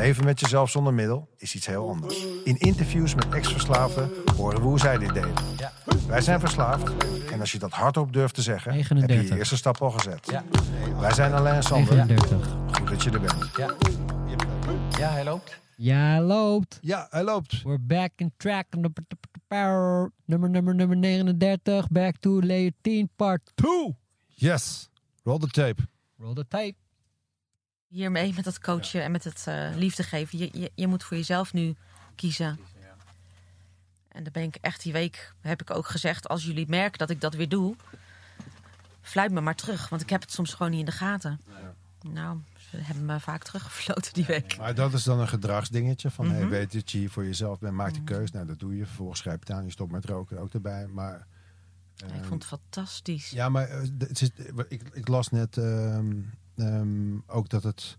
leven met jezelf zonder middel is iets heel anders. In interviews met ex-verslaafden horen we hoe zij dit deden. Ja. Wij zijn verslaafd en als je dat hardop durft te zeggen, heb je 39. je eerste stap al gezet. Ja. Wij zijn Alain en Sander. 39. Goed dat je er bent. Ja. Ja, hij loopt. Ja, loopt. Ja, hij loopt. We're back in track. Nummer, nummer, nummer 39. Back to layer 10, part 2. Yes. Roll the tape. Roll the tape. Hiermee met dat coachen en met het eh, liefde geven. Je, je, je moet voor jezelf nu kiezen. En dan ben ik echt die week, heb ik ook gezegd, als jullie merken dat ik dat weer doe, fluit me maar terug. Want ik heb het soms gewoon niet in de gaten. Nou, ze hebben me vaak teruggefloten die week. Maar dat is dan een gedragsdingetje van, hey, Mhm. weet dat je hier voor jezelf bent, maak de keus. Nou, dat doe je. Vervolgens schrijf je het aan, je stopt met roken ook erbij. Maar, ik ehm, vond het fantastisch. Ja, maar eh, het zit, ik, ik las net ehm, ehm, ook dat het,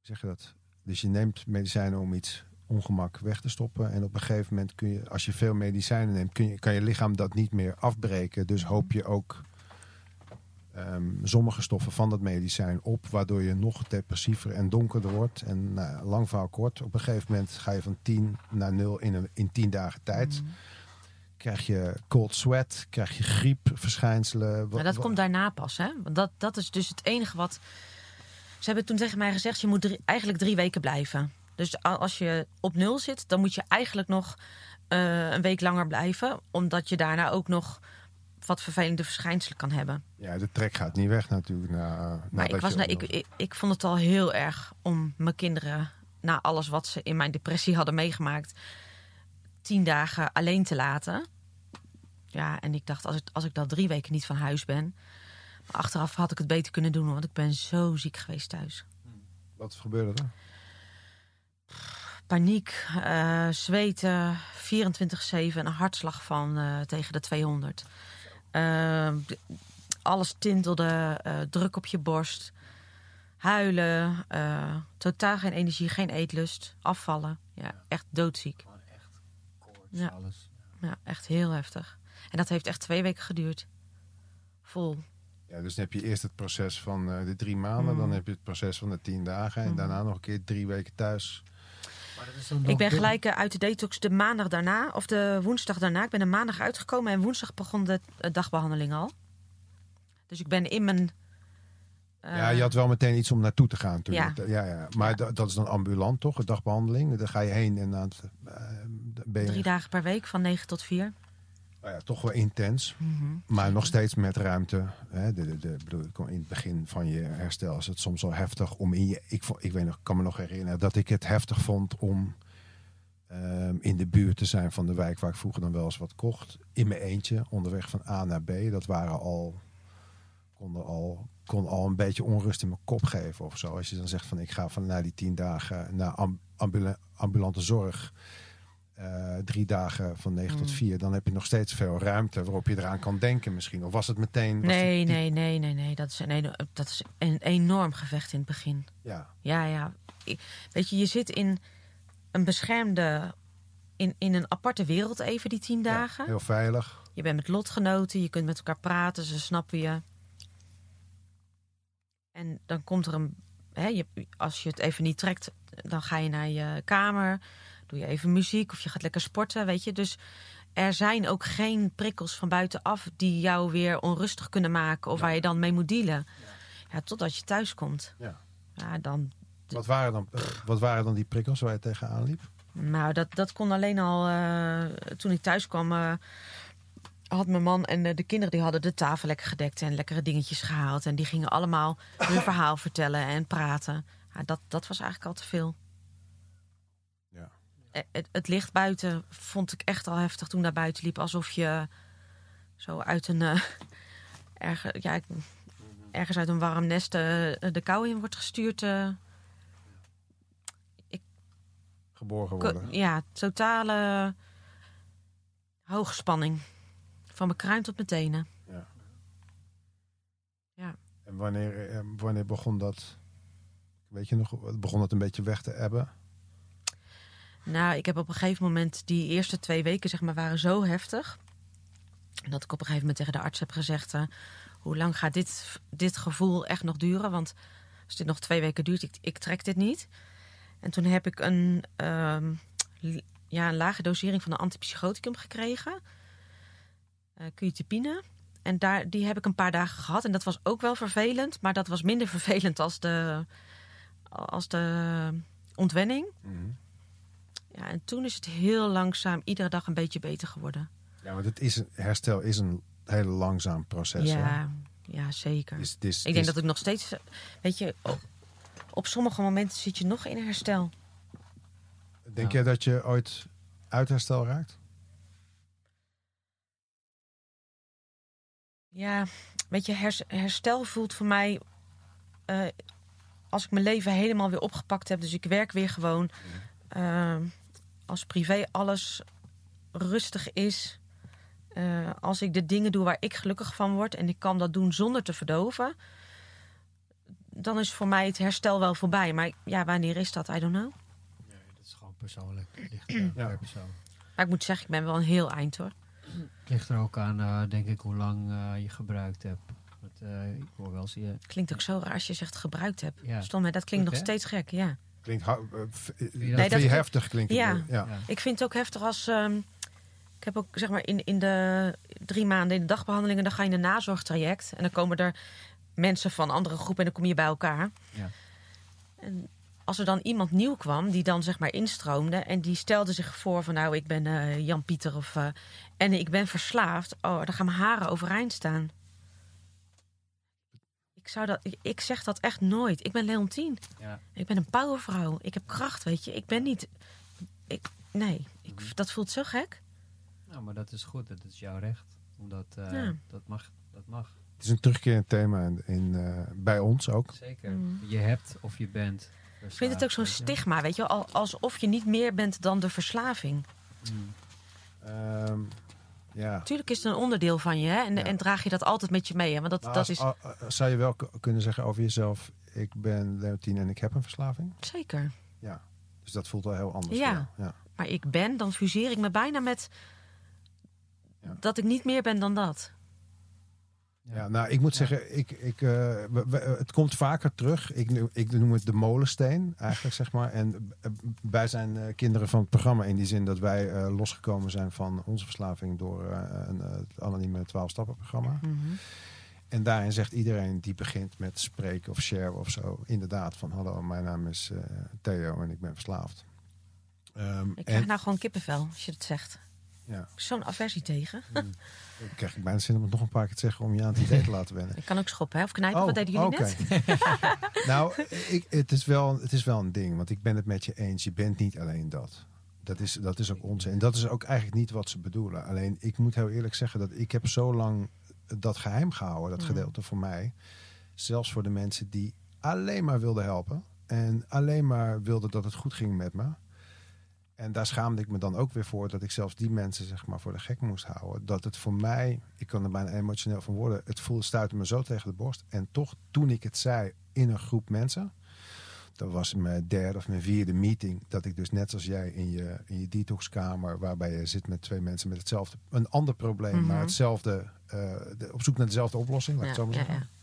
zeg je dat? Dus je neemt medicijnen om iets ongemak weg te stoppen. En op een gegeven moment kun je, als je veel medicijnen neemt, kun je, kan je lichaam dat niet meer afbreken. Dus hoop je ook ehm, sommige stoffen van dat medicijn op, waardoor je nog depressiever en donkerder wordt. En nou, lang verhaal kort, op een gegeven moment ga je van 10 naar 0 in, in 10 dagen tijd. Mm. Krijg je cold sweat, krijg je griepverschijnselen. Maar dat komt daarna pas, hè? Want dat, dat is dus het enige wat. Ze hebben toen tegen mij gezegd: je moet drie- eigenlijk drie weken blijven. Dus als je op nul zit, dan moet je eigenlijk nog eh, een week langer blijven. Omdat je daarna ook nog wat vervelende verschijnselen kan hebben. Ja, de trek gaat niet weg natuurlijk. Na, Maar nadat ik, was, nou, ik, ik vond het al heel erg om mijn kinderen, na alles wat ze in mijn depressie hadden meegemaakt, tien dagen alleen te laten. Ja, en ik dacht, als ik, als ik dan drie weken niet van huis ben. Maar achteraf had ik het beter kunnen doen, want ik ben zo ziek geweest thuis. Wat gebeurde er? Paniek, eh, zweten, 24-7 en een hartslag van eh, tegen de 200. Eh, d- alles tintelde, eh, druk op je borst, huilen, eh, totaal geen energie, geen eetlust, afvallen. Ja, echt doodziek. Ja. Alles. Ja, echt heel heftig. En dat heeft echt twee weken geduurd. Vol. Ja, dus dan heb je eerst het proces van eh, de drie maanden, Mm. dan heb je het proces van de tien dagen en Mm. daarna nog een keer drie weken thuis. Ik ben gelijk eh, uit de detox de maandag daarna, of de woensdag daarna. Ik ben er maandag uitgekomen en woensdag begon de eh, dagbehandeling al. Dus ik ben in mijn. ja, je had wel meteen iets om naartoe te gaan natuurlijk. Ja. Ja, Maar Ja. dat is dan ambulant toch, een dagbehandeling. Daar ga je heen en dan eh, ben je drie dagen per week van 9 tot 4. Nou ja, toch wel intens. Maar nog steeds met ruimte. Hè, de, de, bedoel, in het begin van je herstel is het soms wel heftig om in je. Ik, ik weet nog, kan me nog herinneren dat ik het heftig vond om ehm, in de buurt te zijn van de wijk waar ik vroeger dan wel eens wat kocht. In mijn eentje, onderweg van A naar B. Dat waren al. Konden al kon al een beetje onrust in mijn kop geven of zo. Als je dan zegt van ik ga van na die tien dagen naar am- ambula- ambulante zorg. Eh, drie dagen van 9 tot Mm. 4, dan heb je nog steeds veel ruimte waarop je eraan kan denken misschien. Of was het meteen... was Nee, die- nee, nee, nee, nee. Dat is, een, dat is een enorm gevecht in het begin. Ja, Ja, ja. Ik- weet je, je zit in een beschermde. In, in een aparte wereld even, die tien ja, dagen. heel veilig. Je bent met lotgenoten, je kunt met elkaar praten, ze snappen je. En dan komt er een. Hè, je, als je het even niet trekt, dan ga je naar je kamer. Doe je even muziek of je gaat lekker sporten, weet je. Dus er zijn ook geen prikkels van buitenaf die jou weer onrustig kunnen maken. Of waar je dan mee moet dealen. Ja, totdat je thuis komt. Ja. Ja, dan. Wat waren, dan, eh, wat waren dan die prikkels waar je tegenaan liep? Nou, dat, dat kon alleen al. eh, toen ik thuis kwam. eh, had mijn man en de kinderen die hadden de tafel lekker gedekt en lekkere dingetjes gehaald. En die gingen allemaal hun verhaal vertellen en praten. Ja, dat, dat was eigenlijk al te veel. Ja. Eh, Het, het licht buiten vond ik echt al heftig toen daar buiten liep. Alsof je zo uit een. erger, ja, ik- ergens uit een warm nest eh, de kou in wordt gestuurd. eh. Geboren Ko- worden. ja, totale hoogspanning. Van mijn kruin tot mijn tenen. En wanneer, wanneer begon dat? Weet je nog, begon het een beetje weg te ebben? Nou, ik heb op een gegeven moment, die eerste twee weken zeg maar, waren zo heftig. Dat ik op een gegeven moment tegen de arts heb gezegd: eh, hoe lang gaat dit, dit gevoel echt nog duren? Want als dit nog twee weken duurt, ik, ik trek dit niet. En toen heb ik een, ehm, ja, een lage dosering van een antipsychoticum gekregen. Quetiapine. En daar, die heb ik een paar dagen gehad. En dat was ook wel vervelend. Maar dat was minder vervelend als de, als de ontwenning. Ja, en toen is het heel langzaam iedere dag een beetje beter geworden. Ja, want het is een, herstel is een heel langzaam proces. hè? Ja, ja, zeker. Dus is- ik denk is- dat ik nog steeds, weet je, op, op sommige momenten zit je nog in herstel. Denk jij dat je ooit uit herstel raakt? Ja, weet je, hers- herstel voelt voor mij eh, als ik mijn leven helemaal weer opgepakt heb. Dus ik werk weer gewoon. eh, als privé alles rustig is. eh, als ik de dingen doe waar ik gelukkig van word en ik kan dat doen zonder te verdoven. Dan is voor mij het herstel wel voorbij. Maar ja, wanneer is dat? I don't know. Dat is gewoon persoonlijk. Ligt eh, per persoon. Maar ik moet zeggen, ik ben wel een heel eind hoor. Het ligt er ook aan, eh, denk ik, hoe lang eh, je gebruikt hebt. Want, eh, ik hoor wel eens je... Klinkt ook zo raar als je zegt gebruikt heb. Ja. Stom, hè? dat klinkt Goed, nog hè? steeds gek, ja. Klinkt eh, eh, dat dat vind je klinkt- heftig klinkt Ja. ja. Ja. Ik vind het ook heftig als. ehm, ik heb ook zeg maar in, in de drie maanden in de dagbehandelingen, dan ga je in een nazorgtraject. En dan komen er mensen van andere groepen en dan kom je bij elkaar. Ja. En als er dan iemand nieuw kwam die dan zeg maar instroomde en die stelde zich voor van nou ik ben eh, Jan Pieter of eh, en ik ben verslaafd. Oh, dan gaan mijn haren overeind staan. Ik, zou dat, ik, ik zeg dat echt nooit. Ik ben Leontien. Ja. Ik ben een powervrouw. Ik heb kracht, weet je. Ik ben niet. Ik, nee, ik, dat voelt zo gek. Nou, maar dat is goed. Dat is jouw recht. Omdat eh, Ja. dat mag. Dat mag. Het is een terugkerend thema in, in, eh, bij ons ook. Zeker. Mm. Je hebt of je bent. Ik vind het ook zo'n stigma, weet je, al- alsof je niet meer bent dan de verslaving. Ehm, ja. Natuurlijk is het een onderdeel van je, hè? En, Ja. en draag je dat altijd met je mee, hè? Want dat, Maar dat als- is a- a- zou je wel kunnen zeggen over jezelf: ik ben Leontien en ik heb een verslaving? zeker. Ja. Dus dat voelt wel heel anders. Ja. Maar ik ben, dan fuseer ik me bijna met Ja. dat ik niet meer ben dan dat. Ja, nou, ik moet zeggen, ik, ik, eh, we- we- het komt vaker terug. Ik, noem- ik noem het de molensteen, eigenlijk, zeg maar. En eh, wij zijn eh, kinderen van het programma in die zin dat wij losgekomen zijn van onze verslaving door een, het anonieme 12-stappen-programma. Mhm. En daarin zegt iedereen die begint met spreken of share of zo, inderdaad van hallo, mijn naam is Theo en ik ben verslaafd. Ehm, Ik krijg en nou gewoon kippenvel als je het zegt. Ja, Ik Zo'n aversie tegen. ik krijg bijna zin om het nog een paar keer te zeggen om je aan het idee te laten wennen. Ik kan ook schoppen, hè? Of knijpen. Wat deden jullie Oh, net? nou, ik, het, is wel, het is wel een ding, want ik ben het met je eens. Je bent niet alleen dat. Dat is, dat is ook onzin. En dat is ook eigenlijk niet wat ze bedoelen. Alleen, ik moet heel eerlijk zeggen dat ik heb zo lang dat geheim gehouden, dat Mm. gedeelte voor mij. Zelfs voor de mensen die alleen maar wilden helpen. En alleen maar wilden dat het goed ging met me. En daar schaamde ik me dan ook weer voor dat ik zelfs die mensen zeg maar voor de gek moest houden. Dat het voor mij, ik kan er bijna emotioneel van worden, het voelde stuitte me zo tegen de borst. En toch, toen ik het zei in een groep mensen, dat was mijn derde of mijn vierde meeting, dat ik dus net als jij in je, in je detoxkamer, waarbij je zit met twee mensen met hetzelfde, een ander probleem, Mhm. maar hetzelfde, eh, de- op zoek naar dezelfde oplossing, laat ik Ja, het zo maar ja, zeggen ja.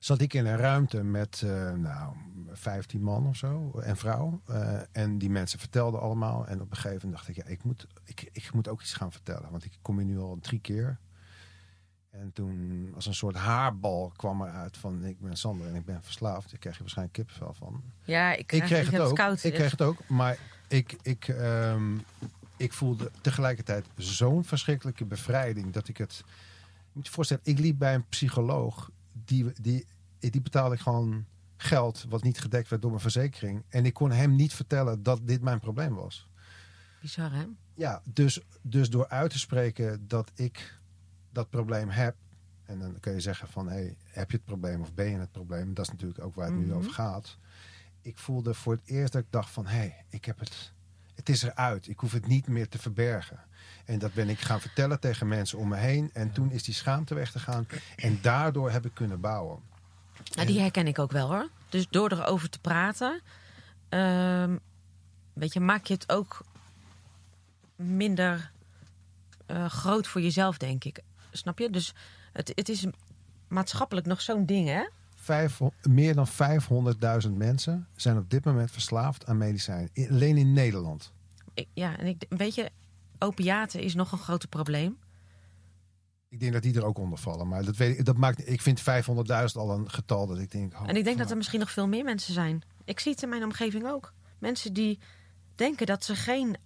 Zat ik in een ruimte met eh, nou, 15 man of zo en vrouw. Eh, en die mensen vertelden allemaal. En op een gegeven moment dacht ik, ja, ik moet, ik, ik moet ook iets gaan vertellen. Want ik kom hier nu al drie keer. En toen als een soort haarbal kwam eruit van ik ben Sander en ik ben verslaafd. Daar krijg je waarschijnlijk kippenvel van. Ja, ik, Ik kreeg ik het ook. koud. Ik kreeg het ook. Maar ik, ik, ehm, ik voelde tegelijkertijd zo'n verschrikkelijke bevrijding dat ik het. Moet je voorstellen, ik liep bij een psycholoog. Die, die, die betaalde ik gewoon geld wat niet gedekt werd door mijn verzekering. En ik kon hem niet vertellen dat dit mijn probleem was. Bizar, hè? Ja, dus, dus door uit te spreken dat ik dat probleem heb. En dan kun je zeggen van, hey, heb je het probleem of ben je het probleem? Dat is natuurlijk ook waar het nu Mhm. over gaat. Ik voelde voor het eerst dat ik dacht van, hé, hey, ik heb het. Het is eruit. Ik hoef het niet meer te verbergen. En dat ben ik gaan vertellen tegen mensen om me heen. En toen is die schaamte weg te gaan. En daardoor heb ik kunnen bouwen. Die herken ik ook wel hoor. Dus door erover te praten, ehm, weet je, maak je het ook minder eh, groot voor jezelf, denk ik. Snap je? Dus het, het is maatschappelijk nog zo'n ding, hè? Vijf, meer dan 500.000 mensen zijn op dit moment verslaafd aan medicijnen. Alleen in Nederland. Ik, ja, en ik, weet je, opiaten is nog een groot probleem. Ik denk dat die er ook onder vallen. Maar dat weet ik, dat maakt, ik vind 500.000 al een getal dat ik denk... oh, En ik denk dat er misschien nog veel meer mensen zijn. Ik zie het in mijn omgeving ook. Mensen die denken dat ze geen,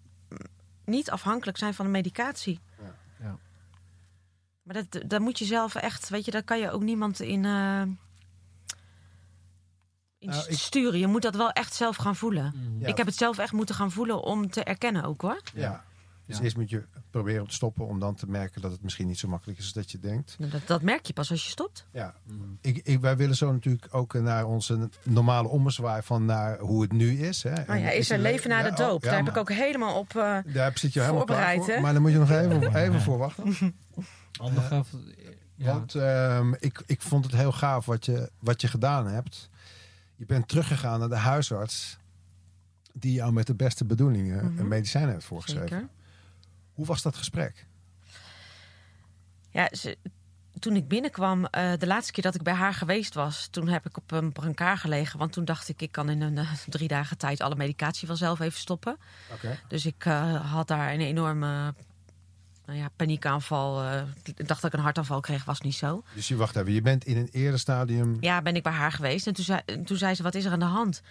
niet afhankelijk zijn van de medicatie. Ja. Ja. Maar dat, dat moet je zelf echt, weet je, daar kan je ook niemand in, eh, in Nou, ik- sturen. Je moet dat wel echt zelf gaan voelen. Ja. Ik heb het zelf echt moeten gaan voelen om te erkennen ook hoor. Ja. Dus Ja. eerst moet je proberen om te stoppen om dan te merken dat het misschien niet zo makkelijk is als dat je denkt. Nou, Dat, dat merk je pas als je stopt. Ja. Mm. Ik, ik, wij willen zo natuurlijk ook naar onze normale ommezwaai van naar hoe het nu is. Hè. Nou ja, is er le- leven na de oh, doop? ja, Daar heb ik ook helemaal op. eh, Daar zit je helemaal klaar voorbereid, voor. Maar dan moet je nog even, even voor wachten. Handig. Ja. Want ehm, ik, ik vond het heel gaaf wat je, wat je gedaan hebt. Je bent teruggegaan naar de huisarts die jou met de beste bedoelingen Mhm. een medicijn heeft voorgeschreven. zeker. Hoe was dat gesprek? Ja, ze, toen ik binnenkwam, eh, de laatste keer dat ik bij haar geweest was, toen heb ik op een brancard gelegen. Want toen dacht ik, ik kan in een eh, drie dagen tijd alle medicatie vanzelf even stoppen. Oké. Dus ik eh, had daar een enorme nou ja, paniekaanval. eh, ik dacht dat ik een hartaanval kreeg, was niet zo. Dus je wacht even, je bent in een eerder stadium. Ja, ben ik bij haar geweest. En toen zei, en toen zei ze, wat is er aan de hand?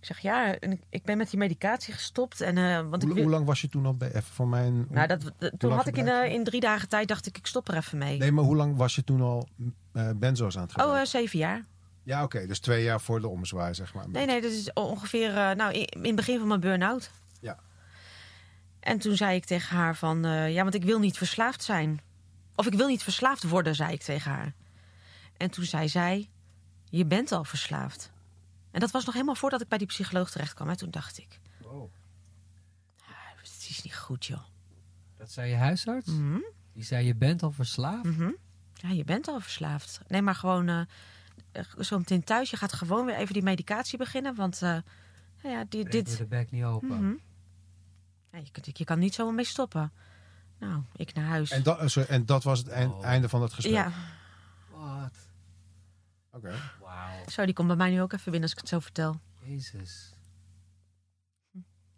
Ik zeg, ja, en ik- ik ben met die medicatie gestopt. En, eh, want ik Hoe, wil- hoe lang was je toen al bij even voor mijn. nou, dat, dat- toen had ik in, eh, in drie dagen tijd, dacht ik, ik stop er even mee. Nee, maar hoe lang was je toen al eh benzo's aan het oh, gebruiken? eh, zeven jaar. ja, oké, dus twee jaar voor de ommezwaai, zeg maar. Nee, nee, dat is ongeveer nou, in, in het begin van mijn burn-out. Ja. En toen zei ik tegen haar van, ja, want ik wil niet verslaafd zijn. Of ik wil niet verslaafd worden, zei ik tegen haar. En toen zei zij, je bent al verslaafd. En dat was nog helemaal voordat ik bij die psycholoog terecht kwam. En toen dacht ik, Oh, ah, het is niet goed, joh. dat zei je huisarts? Mhm, Die zei je bent al verslaafd? mhm. Ja, je bent al verslaafd. Nee, maar gewoon eh, eh, zo meteen thuis. Je gaat gewoon weer even die medicatie beginnen. Want eh, nou ja, dit... me de bek niet open. Mhm. Ja, je, kunt, je kan niet zo mee stoppen. Nou, ik naar huis. En, dat, sorry, en dat was het eind- Oh. einde van het gesprek? ja, Wat? Oké. Wauw. zo, die komt bij mij nu ook even binnen als ik het zo vertel. Jezus.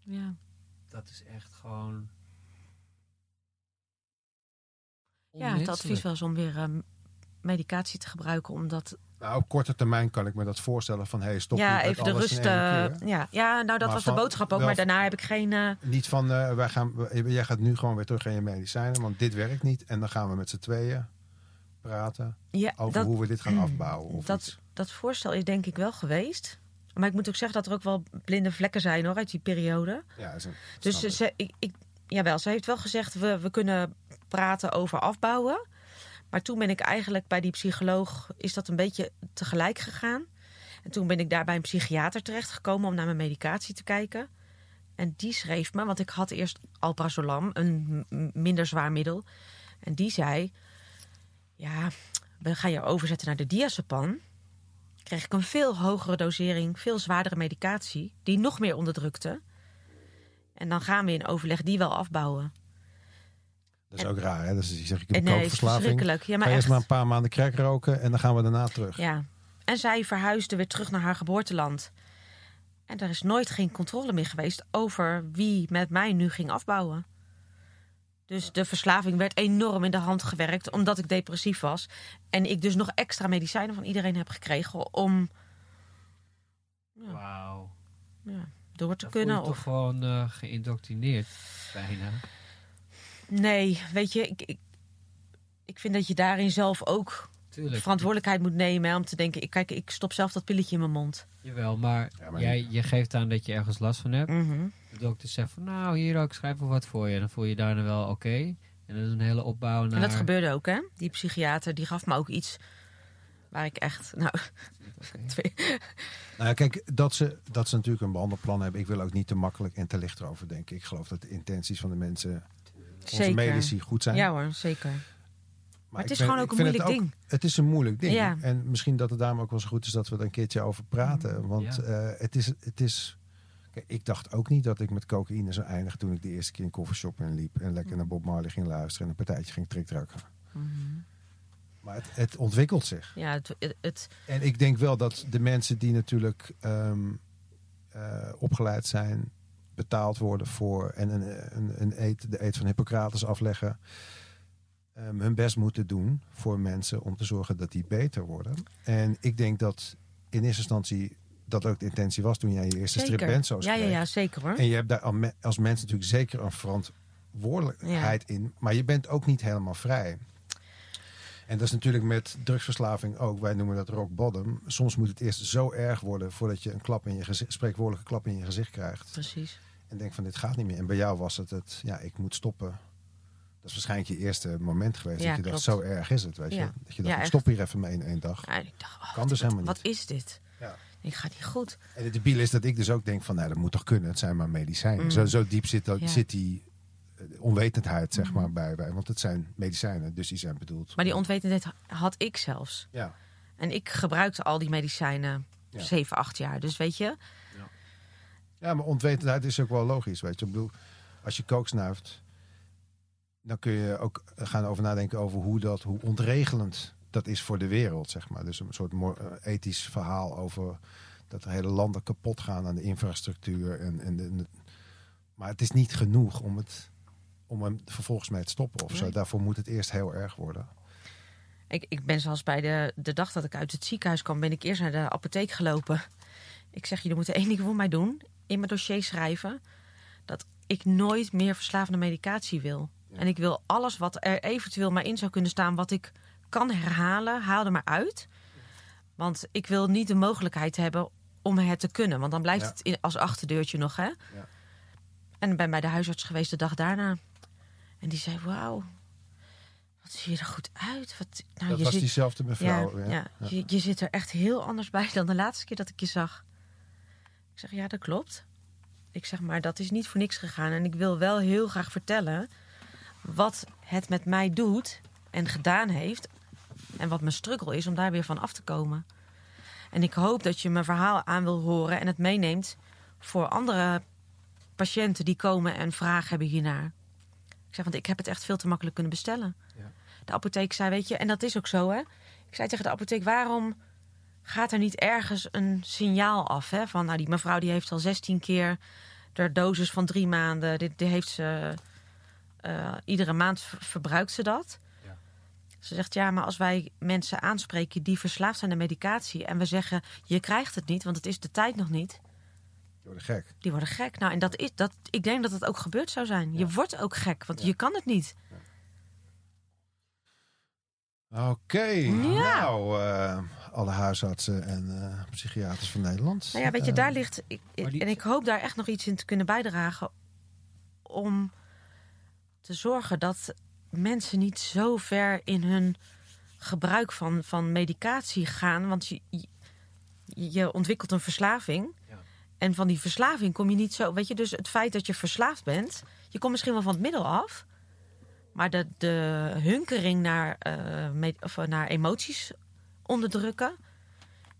Ja, Dat is echt gewoon... ja het advies was om weer ehm, medicatie te gebruiken. Omdat, Nou, op korte termijn kan ik me dat voorstellen van... Hey, stop ja, even de rust. in eh, ja. ja, nou dat Maar was de boodschap ook. wel- Maar daarna heb ik geen... eh, Niet van, eh, wij gaan, jij gaat nu gewoon weer terug aan je medicijnen, want dit werkt niet. En dan gaan we met z'n tweeën praten ja, over dat, hoe we dit gaan afbouwen. Of dat, iets. dat voorstel is denk ik wel geweest. Maar ik moet ook zeggen dat er ook wel blinde vlekken zijn hoor, uit die periode. Ja, Dus ze, ik. ik, jawel, ze heeft wel gezegd, we, we kunnen praten over afbouwen. Maar toen ben ik eigenlijk bij die psycholoog, is dat een beetje tegelijk gegaan. En toen ben ik daar bij een psychiater terechtgekomen om naar mijn medicatie te kijken. En die schreef me, want ik had eerst alprazolam, een minder zwaar middel. En die zei, ja, we gaan je overzetten naar de diazepam. Kreeg ik een veel hogere dosering, veel zwaardere medicatie, die nog meer onderdrukte. En dan gaan we in overleg die wel afbouwen. Dat is ook raar, hè? Dus je zegt, ik een nee, is kookverslaving. Ja, Ga maar eerst echt. maar een paar maanden crack roken en dan gaan we daarna terug. Ja. En zij verhuisde weer terug naar haar geboorteland. En er is nooit geen controle meer geweest over wie met mij nu ging afbouwen. Dus de verslaving werd enorm in de hand gewerkt omdat ik depressief was. En ik dus nog extra medicijnen van iedereen heb gekregen om Wauw. ja, door te Dan voel je kunnen. toch Of... gewoon eh, geïndoctrineerd, bijna. Nee, weet je, ik, ik, ik vind dat je daarin zelf ook Tuurlijk. verantwoordelijkheid moet nemen. hè, Om te denken, ik, kijk, ik stop zelf dat pilletje in mijn mond. Jawel, maar, Ja, maar jij, je geeft aan dat je ergens last van hebt. Mhm. De dokter zegt van, nou, hier ook, schrijf wel wat voor je. Dan voel je daarna wel oké. En dat is een hele opbouw naar... En dat gebeurde ook, hè? Die psychiater die gaf me ook iets waar ik echt. Nou, twee- Nou ja, kijk, dat ze, dat ze natuurlijk een behandelplan hebben. Ik wil ook niet te makkelijk en te licht erover denken. Ik geloof dat de intenties van de mensen onze Zeker. medici goed zijn. Ja hoor, zeker. Maar het is gewoon ook een moeilijk het ding. Het is een moeilijk ding. Ja. En misschien dat het daarom ook wel zo goed is dat we er een keertje over praten. Mm, Want Ja. eh, het is... Het is Kijk, ik dacht ook niet dat ik met cocaïne zou eindigen toen ik de eerste keer in een koffieshop inliep. En Mm. lekker naar Bob Marley ging luisteren en een partijtje ging triktrakken. Mhm. Maar het, het ontwikkelt zich. Ja, het, het, het- En ik denk wel dat de mensen die natuurlijk ehm, eh, opgeleid zijn, betaald worden voor en een, een, een eed, de eed van Hippocrates afleggen, ehm, hun best moeten doen voor mensen om te zorgen dat die beter worden. En ik denk dat in eerste instantie dat ook de intentie was toen jij je eerste zeker. stripbenzo's Ja, ja, kreeg. ja, zeker hoor. En je hebt daar als mens natuurlijk zeker een verantwoordelijkheid in. Maar je bent ook niet helemaal vrij. En dat is natuurlijk met drugsverslaving ook. Wij noemen dat rock bottom. Soms moet het eerst zo erg worden voordat je een klap in je gezicht, spreekwoordelijke klap in je gezicht krijgt. Precies. En denk van dit gaat niet meer. En bij jou was het het, ja, ik moet stoppen. Dat is waarschijnlijk je eerste moment geweest. Ja, dat je dacht, zo erg is het. Weet je? Ja. Dat je dacht, Ja, stop hier even mee in één dag. Ja, ik dacht, oh, Kan dus wat, helemaal wat niet. is dit? Ja. Ik ga niet goed. En het debiel is dat ik dus ook denk van, nou, dat moet toch kunnen. Het zijn maar medicijnen. Mm. Zo, zo diep zit, dat, Ja. zit die eh, onwetendheid, zeg Mm. maar, bij, bij. Want het zijn medicijnen, dus die zijn bedoeld. Maar die onwetendheid had ik zelfs. Ja, En ik gebruikte al die medicijnen Ja. 7, 8 jaar. Dus weet je, ja, maar onwetendheid is ook wel logisch, weet je. Ik bedoel, als je kook snuift, dan kun je ook gaan over nadenken over hoe dat, hoe ontregelend dat is voor de wereld, zeg maar. Dus een soort eh, ethisch verhaal over dat hele landen kapot gaan aan de infrastructuur. En, en de, maar het is niet genoeg om, het, om hem vervolgens mee te stoppen of zo. Nee. Daarvoor moet het eerst heel erg worden. ik, ik ben zelfs bij de, de dag dat ik uit het ziekenhuis kwam, ben ik eerst naar de apotheek gelopen. Ik zeg, jullie moeten één ding voor mij doen. In mijn dossier schrijven dat ik nooit meer verslavende medicatie wil. En ik wil alles wat er eventueel maar in zou kunnen staan, wat ik kan herhalen, haal er maar uit. Want ik wil niet de mogelijkheid hebben om het te kunnen. Want dan blijft Ja. het in, als achterdeurtje nog, hè? En ik ben bij de huisarts geweest de dag daarna. En die zei, wauw, wat zie je er goed uit. Wat, nou, dat je was diezelfde ja, mevrouw. ja. ja. Ja. Je, je zit er echt heel anders bij dan de laatste keer dat ik je zag. Ik zeg, ja, dat klopt. Ik zeg, maar dat is niet voor niks gegaan. En ik wil wel heel graag vertellen wat het met mij doet en gedaan heeft. En wat mijn struggle is om daar weer van af te komen. En ik hoop dat je mijn verhaal aan wil horen en het meeneemt voor andere patiënten die komen en vragen hebben hiernaar. Ik zeg, want ik heb het echt veel te makkelijk kunnen bestellen. De apotheek zei, weet je, en dat is ook zo, hè. Ik zei tegen de apotheek, waarom gaat er niet ergens een signaal af? Hè? Van, nou, die mevrouw die heeft al 16 keer de dosis van drie maanden. Dit, die heeft ze, eh, iedere maand ver- verbruikt ze dat. Ja. Ze zegt, ja, maar als wij mensen aanspreken die verslaafd zijn aan medicatie... en we zeggen, je krijgt het niet, want het is de tijd nog niet... Die worden gek. die worden gek. Nou, en dat is, dat, ik denk dat het ook gebeurd zou zijn. Je wordt ook gek, want Ja. je kan het niet. Oké, nou, eh, alle huisartsen en eh, psychiaters van Nederland. Nou ja, weet je, daar ligt. Ik, die- En ik hoop daar echt nog iets in te kunnen bijdragen. Om te zorgen dat mensen niet zo ver in hun gebruik van, van medicatie gaan. Want je, je, ontwikkelt een verslaving. Ja. En van die verslaving kom je niet zo. Weet je, dus het feit dat je verslaafd bent. Je komt misschien wel van het middel af. Maar de, de hunkering naar, eh, of, eh, naar emoties onderdrukken.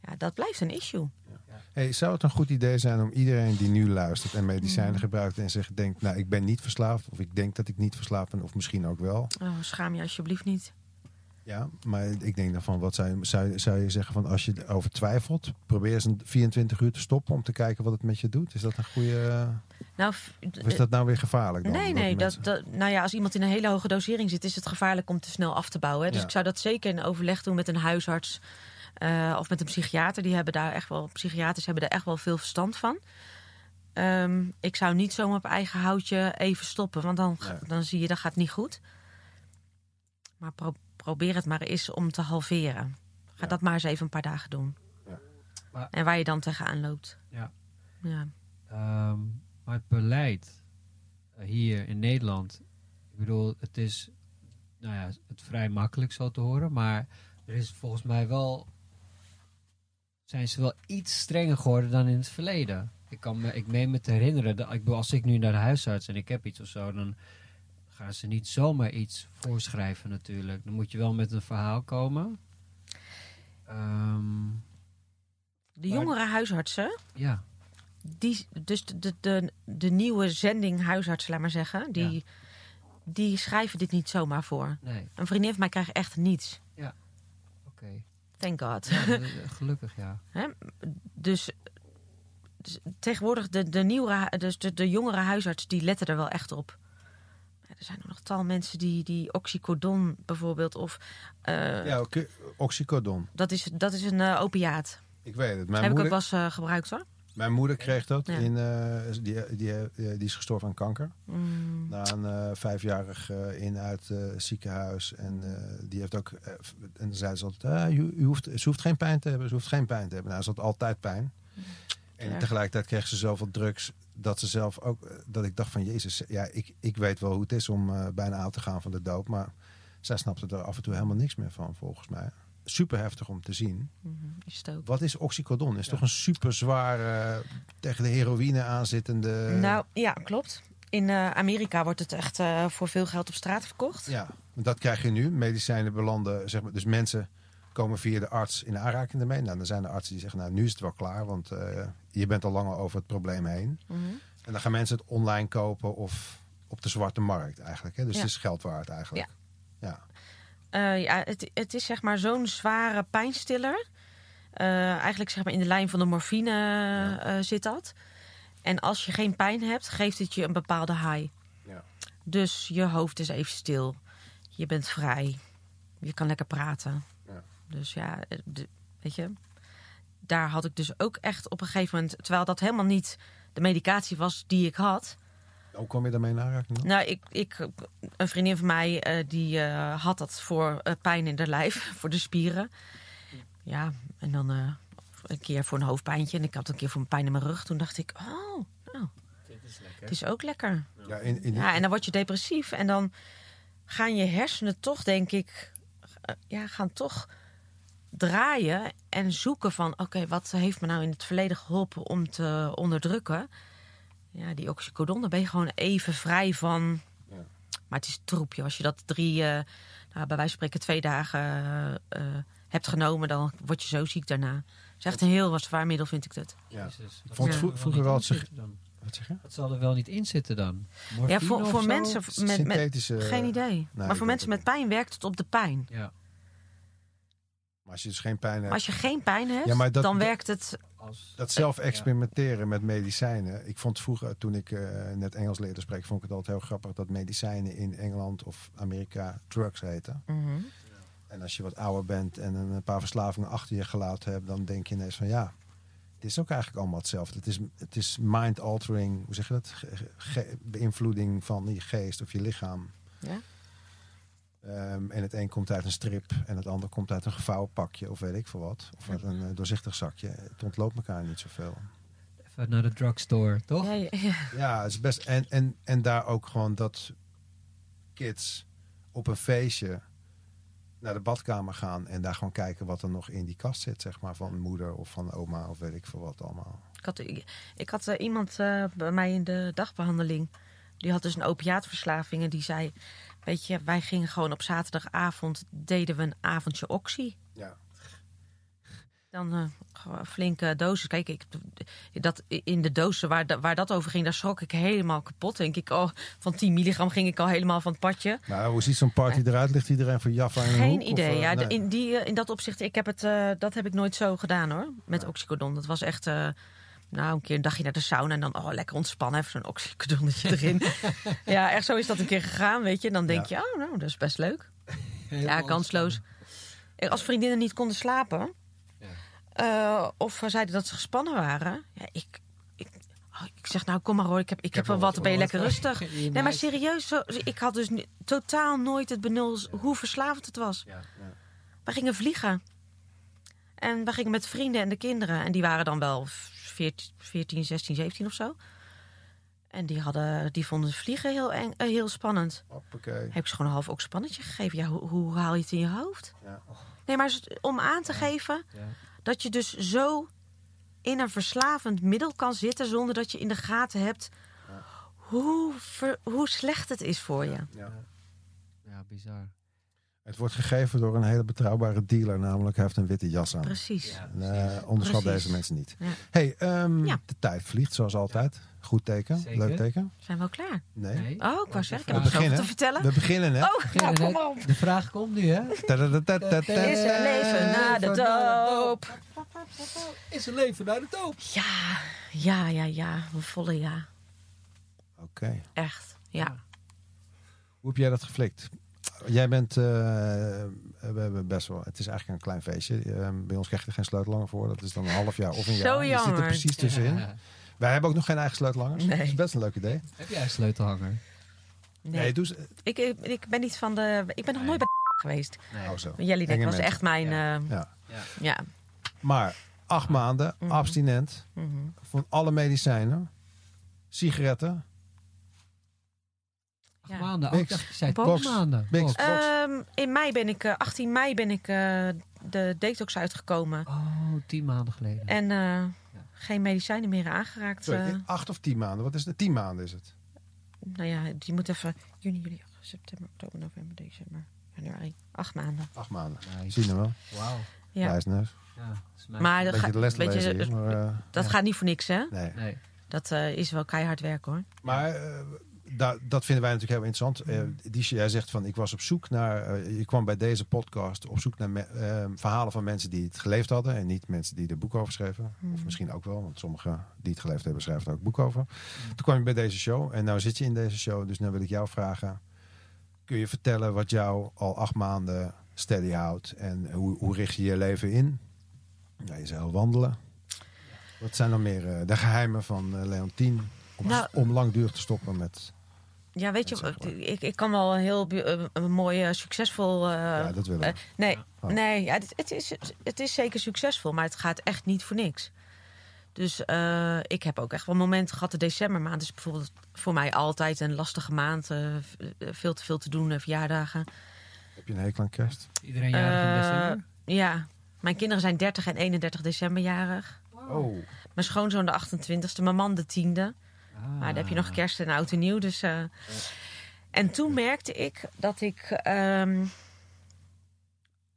Ja, dat blijft een issue. Hey, zou het een goed idee zijn om iedereen die nu luistert en medicijnen Mm. gebruikt en zich denkt, nou ik ben niet verslaafd of ik denk dat ik niet verslaafd ben of misschien ook wel. Oh, schaam je alsjeblieft niet. Ja, maar ik denk dan van, wat zou je, zou, je- zou je zeggen van als je erover twijfelt, probeer eens een 24 uur te stoppen om te kijken wat het met je doet. Is dat een goede, Nou, of is dat nou weer gevaarlijk dan? nee, nee. Dat, dat, nou ja, als iemand in een hele hoge dosering zit, is het gevaarlijk om te snel af te bouwen. hè. Dus Ja. ik zou dat zeker in overleg doen met een huisarts eh, of met een psychiater. Die hebben daar echt wel, psychiaters hebben daar echt wel veel verstand van. Ehm, ik zou niet zomaar op eigen houtje even stoppen, want dan, Nee. dan zie je dat gaat niet goed. Maar pro- probeer het maar eens om te halveren. Ga Ja. dat maar eens even een paar dagen doen. Ja. Maar- En waar je dan tegenaan loopt. Ja. Ja. Ehm, maar het beleid eh, hier in Nederland, ik bedoel, het is nou ja, het vrij makkelijk zo te horen, maar er is volgens mij wel, zijn ze wel iets strenger geworden dan in het verleden. Ik, kan me, ik meen me te herinneren, dat, ik als ik nu naar de huisarts en ik heb iets of zo, dan ga gaan ze niet zomaar iets voorschrijven natuurlijk. Dan moet je wel met een verhaal komen. Ehm, De Maar- jongere huisartsen, ja, die, dus de, de, de, nieuwe zending huisartsen, laat maar zeggen, die, die schrijven dit niet zomaar voor. nee, Een vriendin van mij krijgt echt niets. oké. Thank God. Ja, dat- gelukkig ja. Dus, dus tegenwoordig de, de, nieuwere, dus de, de jongere huisartsen die letten er wel echt op. Er zijn ook nog tal mensen die, die oxycodon bijvoorbeeld of eh, Ja, oké, oxycodon. dat, is, dat is een eh, opiaat. Ik weet het. Mijn heb ik ook moeder, wel eens eh, gebruikt hoor. Mijn moeder kreeg dat. Ja. In, eh, die, die, eh, die is gestorven aan kanker. Mm, Na een eh, vijfjarig eh, in uit eh, ziekenhuis. En die heeft ook. en zei ze altijd: ah, u, u hoeft, ze hoeft geen pijn te hebben. Ze hoeft geen pijn te hebben. Nou, ze had altijd pijn. En Ja. tegelijkertijd kreeg ze zoveel drugs. Dat ze zelf ook. Dat ik dacht van Jezus. Ja, ik, ik weet wel hoe het is om bijna aan te gaan van de dood. Maar zij snapte er af en toe helemaal niks meer van, volgens mij. Super heftig om te zien. mhm, is. Wat is oxycodon? Is toch een super zware, tegen de heroïne aanzittende. Nou ja, klopt. In eh, Amerika wordt het echt eh, voor veel geld op straat verkocht. Ja, dat krijg je nu. Medicijnen belanden, zeg maar. Dus mensen komen via de arts in aanraking ermee. Nou, dan zijn er artsen die zeggen, nou, nu is het wel klaar, want eh, je bent al langer over het probleem heen. Mhm. En dan gaan mensen het online kopen of op de zwarte markt eigenlijk. Hè? Dus Ja. het is geld waard eigenlijk. Ja. Eh, ja, het, het is zeg maar zo'n zware pijnstiller. Eh, eigenlijk zeg maar in de lijn van de morfine eh, zit dat. En als je geen pijn hebt, geeft het je een bepaalde high. Ja. Dus je hoofd is even stil. Je bent vrij. Je kan lekker praten. Ja. Dus ja, weet je. Daar had ik dus ook echt op een gegeven moment... terwijl dat helemaal niet de medicatie was die ik had... Hoe kom je daarmee in aanraking dan? nou, ik, ik, een vriendin van mij eh, die eh, had dat voor eh, pijn in de lijf, voor de spieren. Ja, en dan eh, een keer voor een hoofdpijntje en ik had een keer voor een pijn in mijn rug. Toen dacht ik, oh, nou, Dit is lekker. het is ook lekker. Ja, in, in, Ja, en dan word je depressief en dan gaan je hersenen toch, denk ik, ja, gaan toch draaien en zoeken van, oké, wat heeft me nou in het verleden geholpen om te onderdrukken? Ja, die oxycodon, daar ben je gewoon even vrij van. Ja. Maar het is troepje. Als je dat drie, eh, nou, bij wijze van spreken twee dagen eh, eh, hebt genomen, dan word je zo ziek daarna. Het is echt een heel zwaar middel, vind ik het. Ja. Jezus, dat vond zal vro- er wel vroeger niet wel zich- zitten dan. Wat zeg je? Dat zal er wel niet in zitten dan. Ja, voor, voor mensen met, met, Synthetische... geen idee. maar voor mensen met pijn werkt het op de pijn. Ja, Maar als je dus geen pijn hebt... Maar als je geen pijn hebt, Ja, dat- dan werkt het. Als... Dat zelf experimenteren met medicijnen. Ik vond vroeger, toen ik eh, net Engels leerde spreken, vond ik het altijd heel grappig dat medicijnen in Engeland of Amerika drugs heten. Mhm. En als je wat ouder bent en een paar verslavingen achter je gelaten hebt, dan denk je ineens van ja, het is ook eigenlijk allemaal hetzelfde. Het is, het is mind-altering, hoe zeg je dat? Ge- beïnvloeding van je geest of je lichaam. Ja. Ehm, en het een komt uit een strip en het ander komt uit een gevouwen pakje of weet ik veel wat. Of uit een eh, doorzichtig zakje. Het ontloopt elkaar niet zoveel. Even naar de drugstore, toch? Ja, ja, ja. Ja, het is best. En, en, en daar ook gewoon dat kids op een feestje naar de badkamer gaan en daar gewoon kijken wat er nog in die kast zit, zeg maar, van moeder of van oma of weet ik veel wat allemaal. Ik had, ik, ik had eh, iemand eh, bij mij in de dagbehandeling. Die had dus een opiaatverslaving. En die zei: Weet je, wij gingen gewoon op zaterdagavond. deden we een avondje oxy. Ja. Dan eh, gewoon flinke dosis. Kijk, ik, dat, in de dozen waar, waar dat over ging, daar schrok ik helemaal kapot. Denk ik, oh, van 10 milligram ging ik al helemaal van het padje. Maar hoe ziet zo'n party eruit? Ligt iedereen voor Jaffa in een Geen hoek, of, idee. eh, ja, nee? in, die, eh, in dat opzicht, ik heb het, eh, dat heb ik nooit zo gedaan hoor. Met oxycodon. Dat was echt, eh, nou, een keer een dagje naar de sauna en dan, oh, lekker ontspannen. Even zo'n oxycodonnetje erin. ja, echt zo is dat een keer gegaan, weet je. Dan denk je, oh, nou, dat is best leuk. Ja, kansloos. Als vriendinnen niet konden slapen, Ja. eh, of zeiden dat ze gespannen waren, ja, ik, ik, oh, ik zeg, nou, kom maar hoor, ik heb, ik heb wel wat, ben je lekker rustig. Nee, maar serieus, zo, ik had dus totaal nooit het benul hoe verslavend het was. Ja. We gingen vliegen. En we gingen met vrienden en de kinderen. En die waren dan wel 14, 14 16, 17 of zo. En die, hadden, die vonden vliegen heel, eng, eh, heel spannend. Hoppakee. Heb ik ze gewoon een half ook spannetje gegeven. Ja, hoe, hoe haal je het in je hoofd? Ja. Nee, maar om aan te geven Ja. dat je dus zo in een verslavend middel kan zitten... zonder dat je in de gaten hebt hoe, ver- hoe slecht het is voor je. Ja. Ja, bizar. Het wordt gegeven door een hele betrouwbare dealer, namelijk hij heeft een witte jas aan. Precies. Ja, En, eh, onderschat Precies. deze mensen niet. Ja. hey, ehm, Ja. de tijd vliegt zoals altijd. Goed teken, Zeker. leuk teken. Zijn we al klaar? Nee. Nee. Oh, ik wou zeggen, ik We heb nog te vertellen. We beginnen, hè? Oh, nou, kom op. De vraag komt nu, hè? Is er leven na de doop? Is er leven na de doop? Ja, ja, ja, ja. Een volle ja. Oké. Echt, ja. Hoe heb jij dat geflikt? Jij bent eh, we hebben best wel. Het is eigenlijk een klein feestje. Eh, bij ons krijg je er geen sleutelhanger voor. Dat is dan een half jaar of een Zo jaar. Je zit er jammer. precies tussenin. Ja. Wij hebben ook nog geen eigen sleutelhangers. Nee. Dat is best een leuk idee. Heb jij een sleutelhanger? Nee, doe eens- ik, ik, ik ben niet van de... Ik ben nog nooit bij geweest. Nee. Oh, zo. Enge was mensen. echt mijn... Ja. eh, Ja. Ja. ja. Maar acht maanden, Mhm. abstinent Mhm. van alle medicijnen, sigaretten, Ja. Maanden. Oh, Niks. ik dacht, je zei Box. maanden. Box. Ehm, in mei ben ik, eh, 18 mei ben ik eh, de detox uitgekomen. Oh, tien maanden geleden. En eh, geen medicijnen meer aangeraakt. Sorry, eh. acht of tien maanden. Wat is het? Tien maanden is het. nou ja, je moet even juni, juli, september, oktober, november, december, januari. Acht maanden. Acht maanden. Nice. Zie je wel? Wauw. Ja. Wijsneus. Ja, dat Maar Een dat, beetje ga- de les te weet je, lezen hier, maar, eh, dat Ja. gaat niet voor niks, hè? nee. Nee. Dat eh, is wel keihard werk, hoor. Maar eh, da- dat vinden wij natuurlijk heel interessant. Eh, die, jij zegt van, ik was op zoek naar... eh, je kwam bij deze podcast op zoek naar me- eh, verhalen van mensen die het geleefd hadden. En niet mensen die er boek over schreven. Of misschien ook wel, want sommigen die het geleefd hebben schrijven er ook boek over. Toen kwam je bij deze show en nou zit je in deze show. Dus nu wil ik jou vragen. Kun je vertellen wat jou al acht maanden steady houdt? En hoe, hoe richt je je leven in? Ja, je zei al wandelen. Wat zijn dan meer de geheimen van Leontien? Om, Nou- om langdurig te stoppen met... Ja, weet je, ik, ik kan wel een heel een mooi, eh, succesvol... eh, ja, dat willen we. eh, nee, Oh. nee ja, het, het, is, het is zeker succesvol, maar het gaat echt niet voor niks. Dus eh, ik heb ook echt wel momenten gehad. De decembermaand is bijvoorbeeld voor mij altijd een lastige maand. veel te veel te doen, verjaardagen. Heb je een hekel aan kerst? Iedereen jarig in Eh, december? Ja, mijn kinderen zijn 30 en 31 december jarig. Oh. Mijn schoonzoon de 28ste, mijn man de 10e. Ah. Maar dan heb je nog kerst en oud en nieuw. Dus, eh. En toen merkte ik dat ik ehm,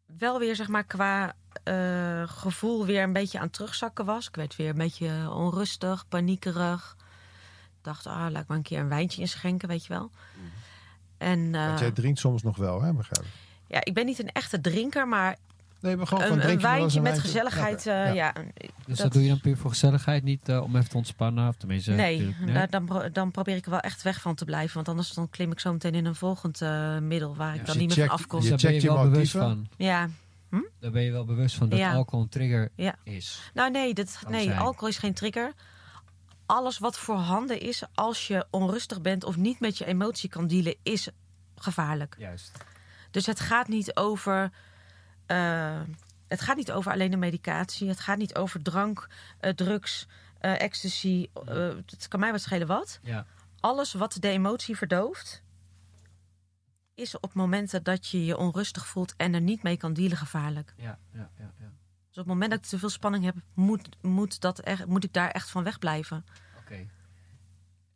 wel weer, zeg maar, qua eh, gevoel weer een beetje aan het terugzakken was. Ik werd weer een beetje onrustig, paniekerig. Ik dacht, ah, laat ik maar een keer een wijntje inschenken, weet je wel. En eh, Want jij drinkt soms nog wel, hè? Begrijp ik. ja, ik ben niet een echte drinker, maar Nee, maar gewoon van een, eens wijntje met wijntje? gezelligheid, Ja, eh, ja. ja. Dus dat, dat- doe je dan puur voor gezelligheid, niet eh, om even te ontspannen? Of tenminste, Nee, natuurlijk, daar- dan, pro- dan probeer ik er wel echt weg van te blijven. Want anders dan klim ik zo meteen in een volgend eh, middel waar ik Ja, dan niet meer van afkom. Dus je daar ben je wel bewust van. Ja, Daar ben je wel bewust van dat Ja. alcohol een trigger Ja. is. nou nee, dat, nee zijn. alcohol is geen trigger. Alles wat voorhanden is als je onrustig bent of niet met je emotie kan dealen, is gevaarlijk. Juist. Dus het gaat niet over. Eh, het gaat niet over alleen de medicatie. Het gaat niet over drank, eh, drugs, eh, ecstasy. het kan mij wat schelen wat. Ja. alles wat de emotie verdooft, is op momenten dat je je onrustig voelt en er niet mee kan dealen gevaarlijk. Ja, ja, ja, ja. Dus op het moment dat ik te veel spanning heb, moet, moet, dat echt, moet ik daar echt van wegblijven. Oké.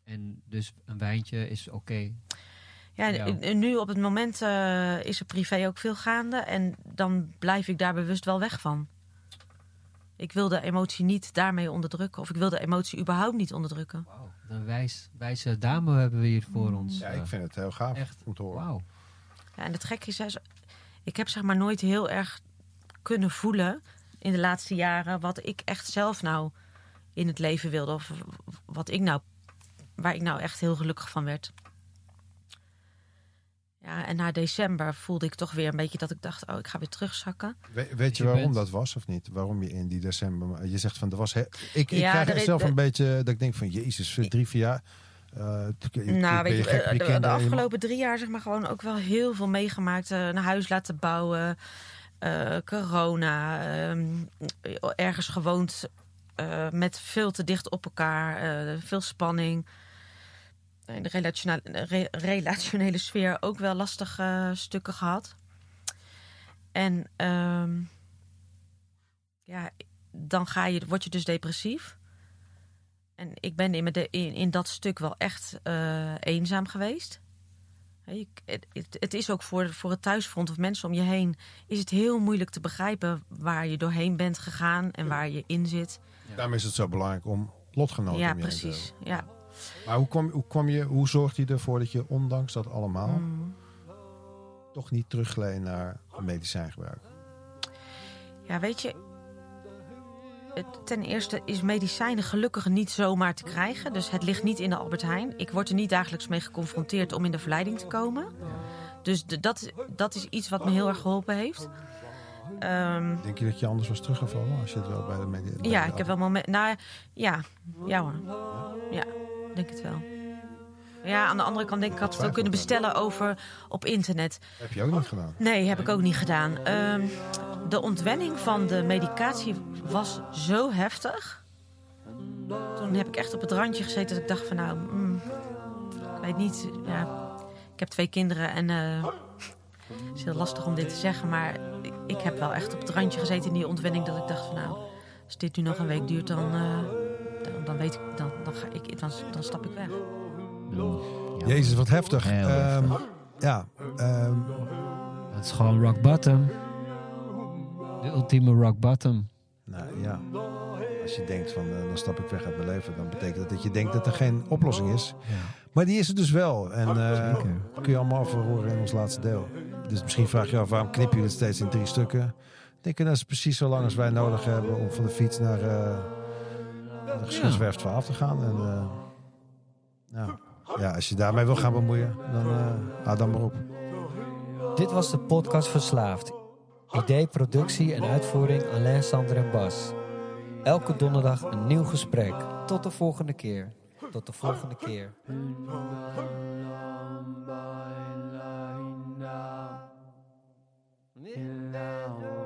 En dus een wijntje is oké. Ja, nu op het moment eh, is er privé ook veel gaande en dan blijf ik daar bewust wel weg van. Ik wil de emotie niet daarmee onderdrukken of ik wil de emotie überhaupt niet onderdrukken. Wauw. Een wijs, wijze dame hebben we hier voor ons. Ja, eh. ik vind het heel gaaf Echt. om te horen. Wauw. Ja, en het gekke is, ik heb zeg maar nooit heel erg kunnen voelen in de laatste jaren wat ik echt zelf nou in het leven wilde. Of wat ik nou, waar ik nou echt heel gelukkig van werd. Ja, en na december voelde ik toch weer een beetje dat ik dacht, oh, ik ga weer terugzakken. We- weet je Je waarom bent- dat was of niet? Waarom je in die december... Je zegt van, er was... he- ik ik Ja, krijg er zelf de- een beetje... Dat ik denk van, jezus, voor drie, vier jaar... eh, ben nou, weet je, gek de, de- afgelopen drie jaar zeg maar gewoon ook wel heel veel meegemaakt. eh, een huis laten bouwen, eh, corona, ehm, ergens gewoond eh, met veel te dicht op elkaar, eh, veel spanning. In de relationele, re- relationele sfeer ook wel lastige eh, stukken gehad. En ehm, ja, dan ga je, word je dus depressief. En ik ben in, de, in, in dat stuk wel echt eh, eenzaam geweest. Hè, je- Het, het, is ook voor, voor het thuisfront of mensen om je heen... is het heel moeilijk te begrijpen waar je doorheen bent gegaan... en waar je in zit. Daarom is het zo belangrijk om lotgenoten ja, om je heen te precies. Ja. Maar hoe kwam, hoe kwam je, hoe zorgde je ervoor dat je ondanks dat allemaal Mm. toch niet teruggleed naar medicijngebruik? Ja, weet je. Ten eerste is medicijnen gelukkig niet zomaar te krijgen. Dus het ligt niet in de Albert Heijn. Ik word er niet dagelijks mee geconfronteerd om in de verleiding te komen. Dus de, dat, dat is iets wat me heel erg geholpen heeft. Ehm, Denk je dat je anders was teruggevallen als je het wel bij de media... ja, de- ik heb wel momenten. Nou ja, ja hoor. Ja, ik denk het wel. Ja, aan de andere kant denk ik, ik had het ook kunnen bestellen over op internet. Heb je ook niet gedaan? Nee, heb ik ook niet gedaan. Ehm, de ontwenning van de medicatie was zo heftig. Toen heb ik echt op het randje gezeten dat ik dacht van nou, mm, ik weet niet. Ja, ik heb twee kinderen en eh, het is heel lastig om dit te zeggen, maar ik, ik heb wel echt op het randje gezeten in die ontwenning dat ik dacht van nou, als dit nu nog een week duurt, dan, eh, dan, dan weet ik, dan, dan, ga ik, dan, dan stap ik weg. Jezus, wat heftig. Heel Ehm, ja, ehm, Dat is gewoon rock bottom. De ultieme rock bottom. nou ja. Als je denkt van, eh, dan stap ik weg uit mijn leven, dan betekent dat dat je denkt dat er geen oplossing is. Ja. Maar die is er dus wel. En eh kun je allemaal over horen in ons laatste deel. Dus misschien vraag je je af, waarom knip je het steeds in drie stukken? Ik denk dat is precies zo lang als wij nodig hebben om van de fiets naar eh de geschiedswerf 12 te gaan. En, eh, nou, ja, als je daarmee wil gaan bemoeien, dan eh hou dan maar op. Dit was de podcast Verslaafd. Idee, productie en uitvoering Alain, Sander en Bas. Elke donderdag een nieuw gesprek. Tot de volgende keer. Tot de volgende keer. Now